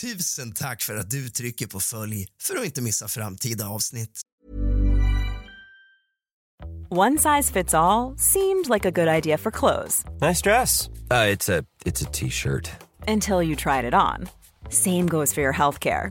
Tusen tack för att du trycker på följ för att inte missa framtida avsnitt. One size fits all seemed like a good idea for clothes Nice dress. Uh, it's a it's a t-shirt. until you tried it on. Same goes for your healthcare.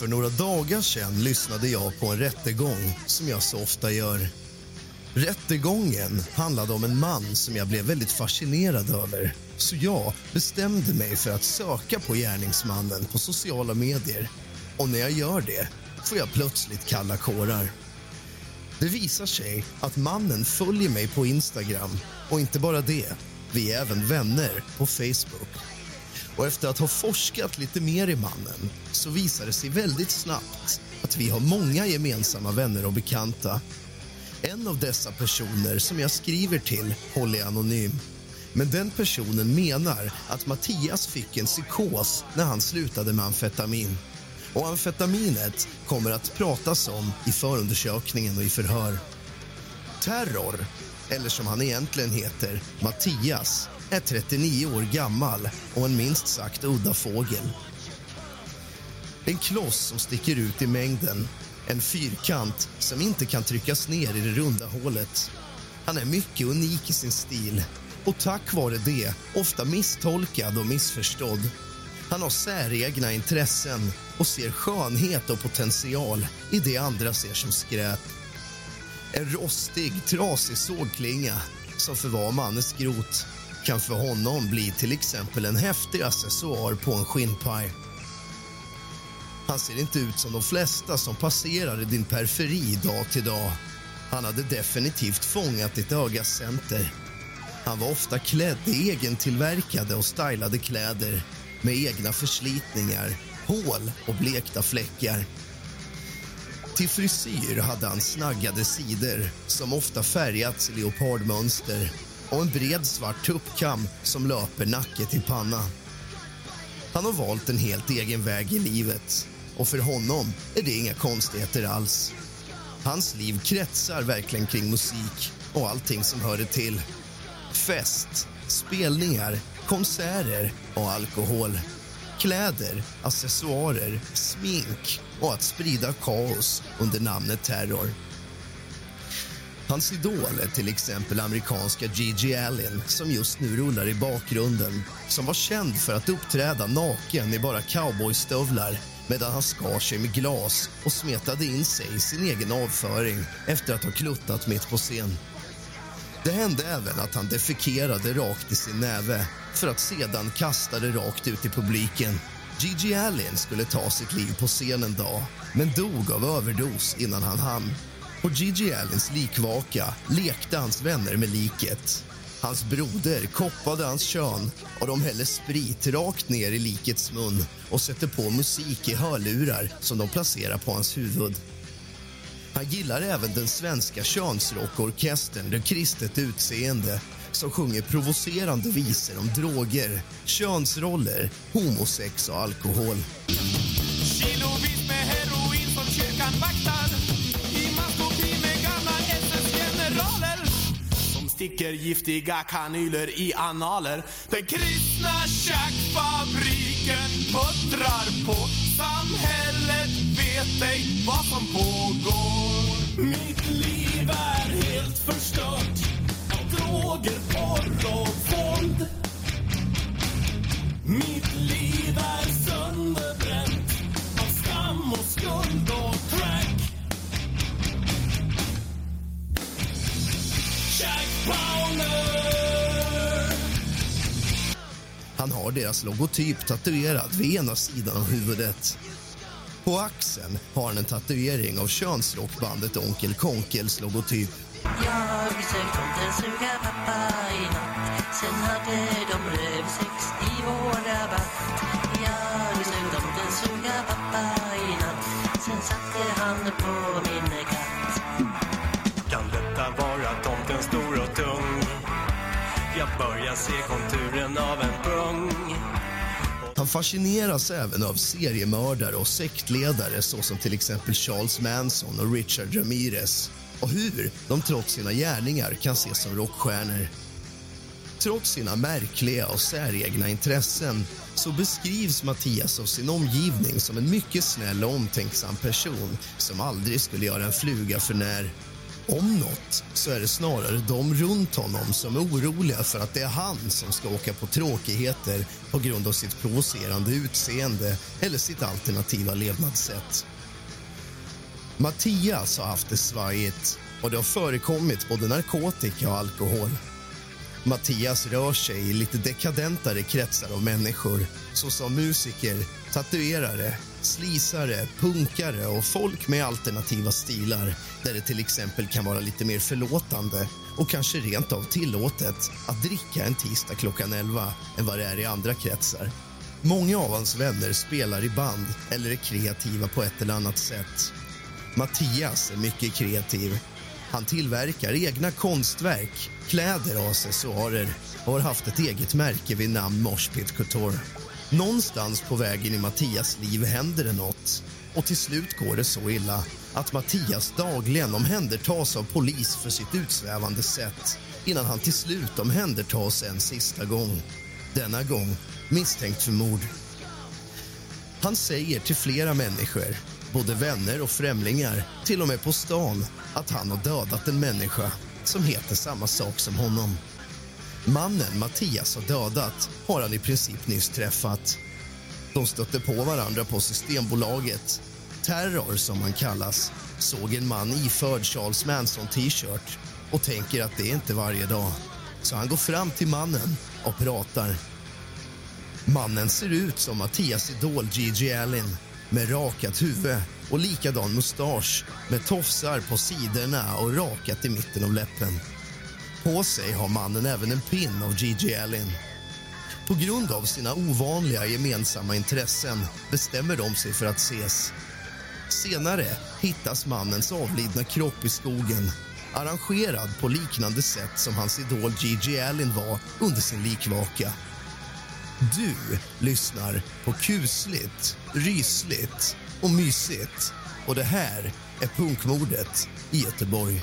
För några dagar sedan lyssnade jag på en rättegång som jag så ofta gör. Rättegången handlade om en man som jag blev väldigt fascinerad över. Så jag bestämde mig för att söka på gärningsmannen på sociala medier. Och när jag gör det får jag plötsligt kalla kårar. Det visar sig att mannen följer mig på Instagram och inte bara det, vi är även vänner på Facebook. Och efter att ha forskat lite mer i mannen så visar det sig väldigt snabbt att vi har många gemensamma vänner och bekanta. En av dessa personer som jag skriver till håller jag anonym. Men den personen menar att Mattias fick en psykos när han slutade med amfetamin. Och amfetaminet kommer att pratas om i förundersökningen och i förhör. Terror, eller som han egentligen heter, Mattias är 39 år gammal och en minst sagt udda fågel. En kloss som sticker ut i mängden. En fyrkant som inte kan tryckas ner i det runda hålet. Han är mycket unik i sin stil och tack vare det ofta misstolkad och missförstådd. Han har säregna intressen och ser skönhet och potential i det andra ser som skräp. En rostig, trasig sågklinga som förvar mannens grot kan för honom bli till exempel en häftig accessoar på en skinnpaj. Han ser inte ut som de flesta som passerar i din periferi dag till dag. Han hade definitivt fångat ditt ögas center. Han var ofta klädd i egentillverkade och stylade kläder med egna förslitningar, hål och blekta fläckar. Till frisyr hade han snaggade sidor som ofta färgats i leopardmönster och en bred svart tuppkam som löper nacke till panna. Han har valt en helt egen väg i livet och för honom är det inga konstigheter alls. Hans liv kretsar verkligen kring musik och allting som hör det till. Fest, spelningar, konserter och alkohol. Kläder, accessoarer, smink och att sprida kaos under namnet terror. Hans idol är till exempel amerikanska Gigi Allen som just nu rullar i bakgrunden som var känd för att uppträda naken i bara cowboystövlar medan han skar sig med glas och smetade in sig i sin egen avföring efter att ha kluttat mitt på scen. Det hände även att han defekerade rakt i sin näve för att sedan kasta det rakt ut i publiken. Gigi Allen skulle ta sitt liv på scen en dag men dog av överdos innan han hann. På Gigi Allens likvaka lekte hans vänner med liket. Hans broder koppade hans kön och de häller sprit rakt ner i likets mun och sätter på musik i hörlurar som de placerar på hans huvud. Han gillar även den svenska könsrockorkestern Det kristet utseende som sjunger provocerande visor om droger, könsroller, homosex och alkohol. Sticker giftiga kanyler i analer Den kristna tjackfabriken deras logotyp tatuerad vid ena sidan av huvudet. På axeln har han en tatuering av könsrockbandet Onkel Konkels logotyp. Jag sökt tomten suga pappa i natt Sen hade de rövsex i vår rabatt Jag sökt tomten suga pappa i natt Sen satte han på min katt Kan detta vara tomten stor och tung? Jag börjar se konturen av en pung. Fascineras även av seriemördare och sektledare såsom till exempel Charles Manson och Richard Ramirez och hur de trots sina gärningar kan ses som rockstjärnor. Trots sina märkliga och säregna intressen så beskrivs Mattias av sin omgivning som en mycket snäll och omtänksam person som aldrig skulle göra en fluga för när. Om något så är det snarare de runt honom som är oroliga för att det är han som ska åka på tråkigheter på grund av sitt provocerande utseende eller sitt alternativa levnadssätt. Mattias har haft det svajigt och det har förekommit både narkotika och alkohol. Mattias rör sig i lite dekadentare kretsar av människor såsom musiker, tatuerare, slisare, punkare och folk med alternativa stilar där det till exempel kan vara lite mer förlåtande och kanske rent av tillåtet att dricka en tisdag klockan 11 än vad det är i andra kretsar. Många av hans vänner spelar i band eller är kreativa på ett eller annat sätt. Mattias är mycket kreativ. Han tillverkar egna konstverk, kläder och accessoarer och har haft ett eget märke vid namn Moshpit Couture. Någonstans på vägen i Mattias liv händer det något och till slut går det så illa att Mattias dagligen omhändertas av polis för sitt utsvävande sätt innan han till slut omhändertas en sista gång. Denna gång misstänkt för mord. Han säger till flera människor, både vänner och främlingar till och med på stan att han har dödat en människa som heter samma sak som honom. Mannen Mattias har dödat har han i princip nyss träffat. De stötte på varandra på Systembolaget. Terror, som han kallas, såg en man iförd Charles Manson-t-shirt och tänker att det är inte varje dag. Så han går fram till mannen och pratar. Mannen ser ut som Mattias idol Gigi Allen med rakat huvud och likadan mustasch med tofsar på sidorna och rakat i mitten av läppen. På sig har mannen även en pin av Gigi Allen. På grund av sina ovanliga gemensamma intressen bestämmer de sig för att ses. Senare hittas mannens avlidna kropp i skogen arrangerad på liknande sätt som hans idol Gigi Allen var under sin likvaka. Du lyssnar på kusligt, rysligt och mysigt. Och det här är punkmordet i Göteborg.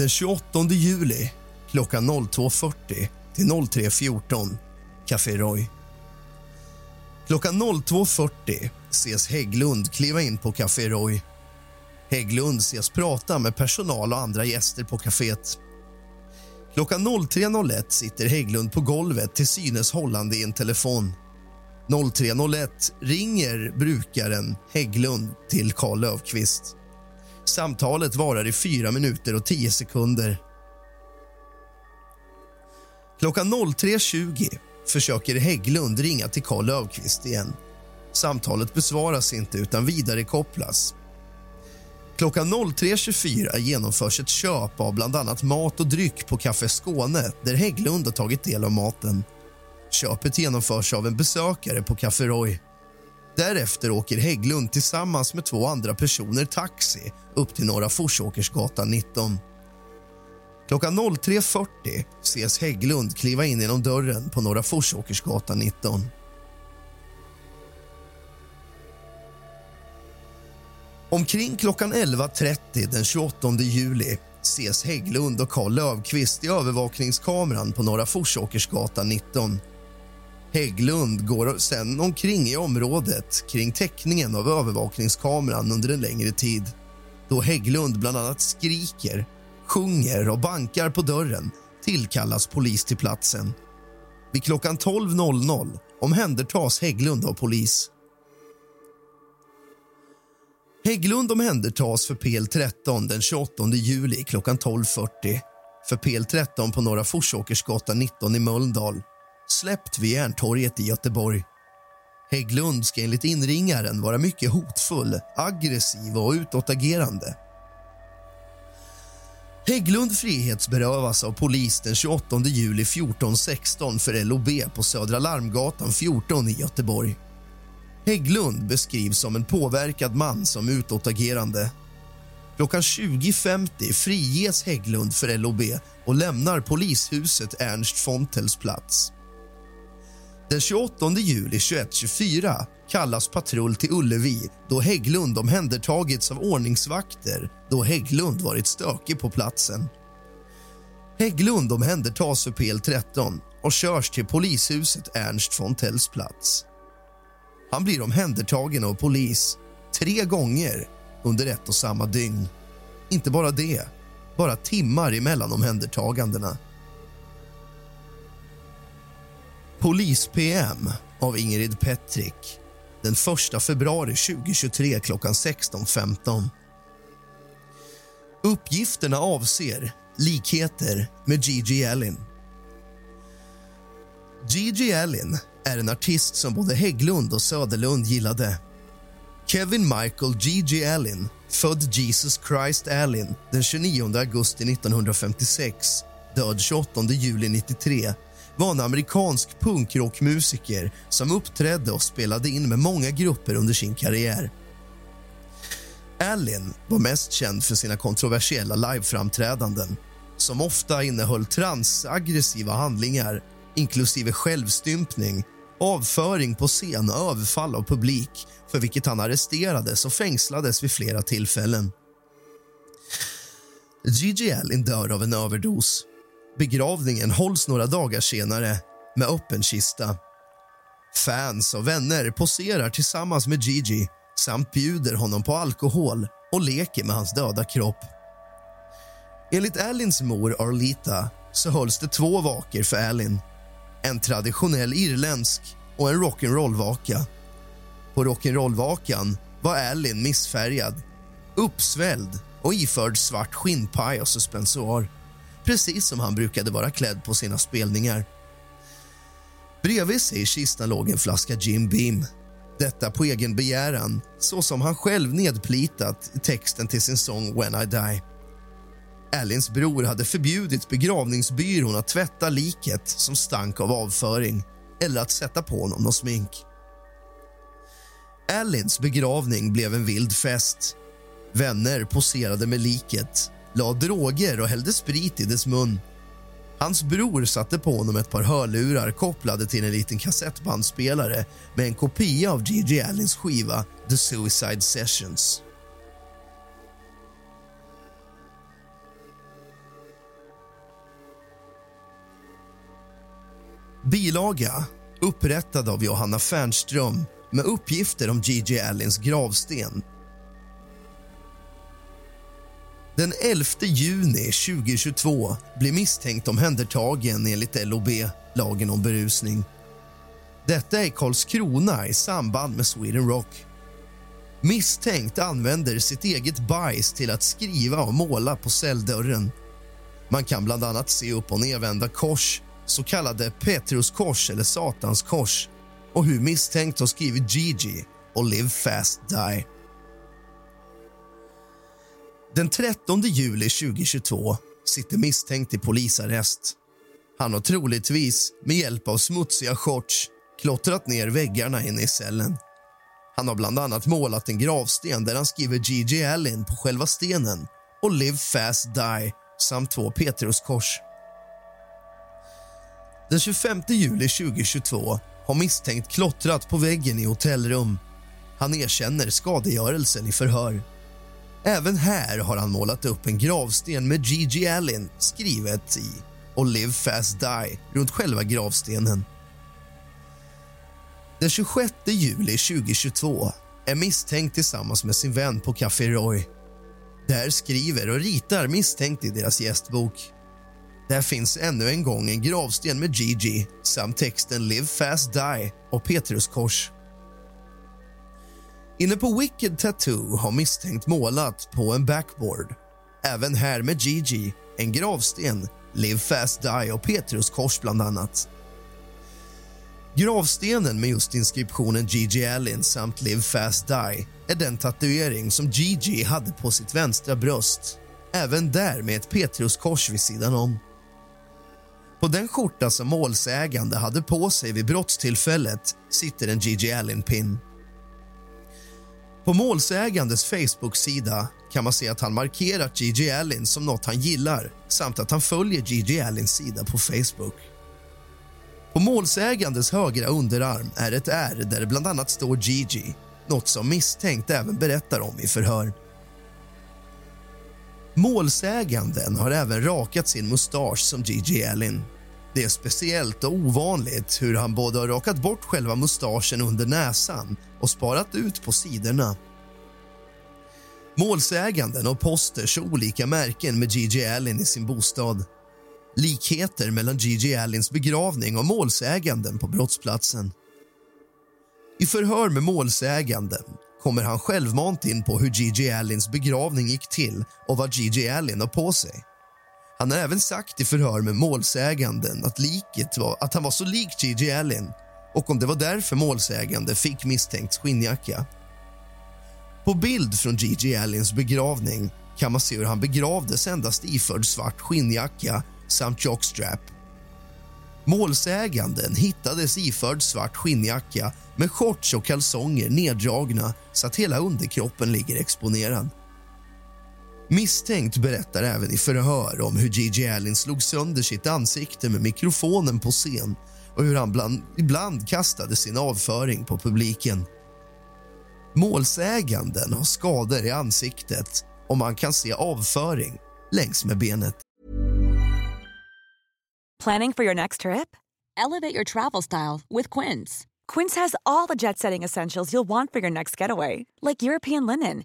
Den 28 juli klockan 02.40 till 03.14 Café Roy. Klockan 02.40 ses Hägglund kliva in på Café Roy. Hägglund ses prata med personal och andra gäster på kaféet. Klockan 03.01 sitter Hägglund på golvet till synes hållande i en telefon. 03.01 ringer brukaren Hägglund till Karl Löfqvist. Samtalet varar i 4 minuter och 10 sekunder. Klockan 03.20 försöker Hägglund ringa till Karl Löfqvist igen. Samtalet besvaras inte, utan vidarekopplas. Klockan 03.24 genomförs ett köp av bland annat mat och dryck på Café Skåne där Hägglund har tagit del av maten. Köpet genomförs av en besökare på Café Roy. Därefter åker Hägglund tillsammans med två andra personer taxi upp till Norra Forsåkersgatan 19. Klockan 03.40 ses Hägglund kliva in genom dörren på Norra Forsåkersgatan 19. Omkring klockan 11.30 den 28 juli ses Hägglund och Karl Löfqvist i övervakningskameran på Norra Forsåkersgatan 19. Hägglund går sen omkring i området kring täckningen av övervakningskameran under en längre tid då Hägglund bland annat skriker, sjunger och bankar på dörren tillkallas polis till platsen. Vid klockan 12.00 omhändertas Hägglund av polis. Hägglund omhändertas för PL13 den 28 juli klockan 12.40 för PL13 på Norra Forsåkersgatan 19 i Mölndal släppt vid Järntorget i Göteborg. Hägglund ska enligt inringaren vara mycket hotfull, aggressiv och utåtagerande. Hägglund frihetsberövas av polis den 28 juli 14.16 för LOB på Södra Larmgatan 14 i Göteborg. Hägglund beskrivs som en påverkad man som utåtagerande. Klockan 20.50 friges Hägglund för LOB och lämnar polishuset Ernst Fontels plats. Den 28 juli 21.24 kallas patrull till Ullevi då Hägglund omhändertagits av ordningsvakter då Hägglund varit stökig på platsen. Hägglund omhändertas för PL13 och körs till polishuset Ernst von Tells plats. Han blir omhändertagen av polis tre gånger under ett och samma dygn. Inte bara det, bara timmar emellan omhändertagandena. Polis-PM av Ingrid Petrik den 1 februari 2023 klockan 16.15. Uppgifterna avser likheter med Gigi Allen. Gigi Allen är en artist som både Hägglund och Söderlund gillade. Kevin Michael Gigi Allen, född Jesus Christ Allen den 29 augusti 1956 död 28 juli 93 var en amerikansk punkrockmusiker som uppträdde och spelade in med många grupper under sin karriär. Allen var mest känd för sina kontroversiella liveframträdanden som ofta innehöll transaggressiva handlingar inklusive självstympning, avföring på scen och överfall av publik för vilket han arresterades och fängslades vid flera tillfällen. Gigi Allen dör av en överdos Begravningen hålls några dagar senare med öppen kista. Fans och vänner poserar tillsammans med Gigi samt bjuder honom på alkohol och leker med hans döda kropp. Enligt Alins mor Arlita så hölls det två vakor för Alin. En traditionell irländsk och en rock'n'roll-vaka. På rock'n'roll-vakan var Alin missfärgad, uppsvälld och iförd svart skinnpaj och suspensoar precis som han brukade vara klädd på sina spelningar. Bredvid sig i kistan låg en flaska Jim Beam. Detta på egen begäran, så som han själv nedplitat i texten till sin sång When I Die. Alins bror hade förbjudit begravningsbyrån att tvätta liket som stank av avföring eller att sätta på honom något smink. Alins begravning blev en vild fest. Vänner poserade med liket, la droger och hällde sprit i dess mun. Hans bror satte på honom ett par hörlurar kopplade till en liten kassettbandspelare med en kopia av Gigi Allens skiva The Suicide Sessions. Bilaga upprättad av Johanna Fernström med uppgifter om Gigi Allins gravsten. Den 11 juni 2022 blir misstänkt omhändertagen enligt LOB, lagen om berusning. Detta är Karlskrona i samband med Sweden Rock. Misstänkt använder sitt eget bajs till att skriva och måla på celldörren. Man kan bland annat se upp och nedvända kors så kallade Petruskors eller Satanskors och hur misstänkt har skrivit Gigi och Live fast die. Den 13 juli 2022 sitter misstänkt i polisarrest. Han har troligtvis med hjälp av smutsiga shorts klottrat ner väggarna inne i cellen. Han har bland annat målat en gravsten där han skriver G.G. Allen på själva stenen och Live fast die samt två Petruskors. Den 25 juli 2022 har misstänkt klottrat på väggen i hotellrum. Han erkänner skadegörelsen i förhör. Även här har han målat upp en gravsten med Gigi Allen skrivet i och Live fast die runt själva gravstenen. Den 26 juli 2022 är misstänkt tillsammans med sin vän på Café Roy. Där skriver och ritar misstänkt i deras gästbok. Där finns ännu en gång en gravsten med Gigi samt texten Live fast die och Petruskors. Inne på Wicked Tattoo har misstänkt målat på en backboard. Även här med Gigi, en gravsten, Live fast die och Petruskors bland annat. Gravstenen med just inskriptionen Gigi Allin samt Live fast die är den tatuering som Gigi hade på sitt vänstra bröst. Även där med ett Petruskors vid sidan om. På den skjorta som målsägande hade på sig vid brottstillfället sitter en Gigi Allin-pin. På målsägandes Facebook-sida kan man se att han markerat Gigi Allin som något han gillar samt att han följer Gigi Allins sida på Facebook. På målsägandes högra underarm är ett R där det bland annat står Gigi något som misstänkt även berättar om i förhör. Målsäganden har även rakat sin mustasch som Gigi Allin. Det är speciellt och ovanligt hur han både har rakat bort själva mustaschen under näsan och sparat ut på sidorna. Målsäganden och posters och olika märken med Gigi Allen i sin bostad. Likheter mellan Gigi Allens begravning och målsäganden på brottsplatsen. I förhör med målsäganden kommer han självmant in på hur Gigi Allens begravning gick till och vad Gigi Allen har på sig. Han har även sagt i förhör med målsäganden att liket var att han var så lik Gigi Allen och om det var därför målsägande fick misstänkt skinnjacka. På bild från Gigi Allens begravning kan man se hur han begravdes endast iförd svart skinnjacka samt jockstrap. Målsäganden hittades iförd svart skinnjacka med shorts och kalsonger neddragna så att hela underkroppen ligger exponerad. Misstänkt berättar även i förhör om hur Gigi Allen slog sönder sitt ansikte med mikrofonen på scen och hur han bland, ibland kastade sin avföring på publiken. Målsäganden har skador i ansiktet och man kan se avföring längs med benet. Planning for your next trip? Elevate your travel style with Quince. Quince has all the jet setting essentials you'll want for your next getaway, like European linen,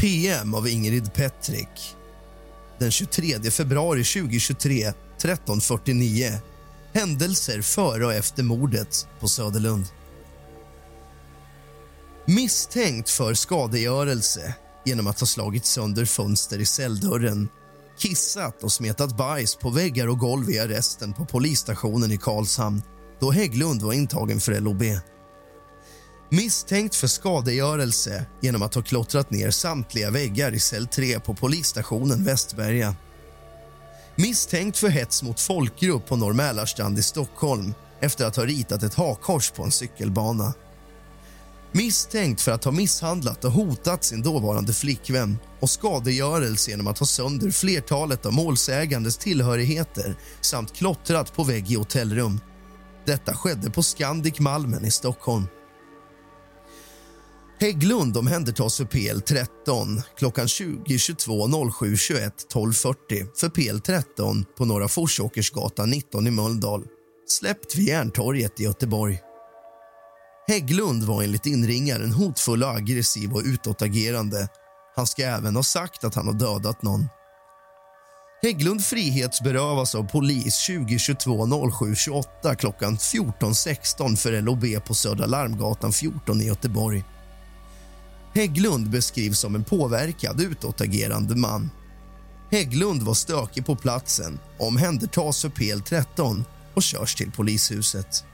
PM av Ingrid Petrik. Den 23 februari 2023, 13.49. Händelser före och efter mordet på Söderlund. Misstänkt för skadegörelse genom att ha slagit sönder fönster i celldörren kissat och smetat bajs på väggar och golv i arresten på polisstationen i Karlshamn då Hägglund var intagen för LOB. Misstänkt för skadegörelse genom att ha klottrat ner samtliga väggar i cell 3 på polisstationen Västberga. Misstänkt för hets mot folkgrupp på Norr Mälarstrand i Stockholm efter att ha ritat ett hakkors på en cykelbana. Misstänkt för att ha misshandlat och hotat sin dåvarande flickvän och skadegörelse genom att ha sönder flertalet av målsägandes tillhörigheter samt klottrat på vägg i hotellrum. Detta skedde på Scandic Malmen i Stockholm. Hägglund omhändertas för PL13 klockan 20.22, 07.21, 12.40 för PL13 på Norra Forsåkersgatan 19 i Mölndal. Släppt vid Järntorget i Göteborg. Hägglund var enligt inringaren hotfull och aggressiv och utåtagerande. Han ska även ha sagt att han har dödat någon. Hägglund frihetsberövas av polis 2022 07 28 klockan 14.16 för LOB på Södra Larmgatan 14 i Göteborg. Hägglund beskrivs som en påverkad, utåtagerande man. Hägglund var stökig på platsen, omhändertas för PL13 och körs till polishuset.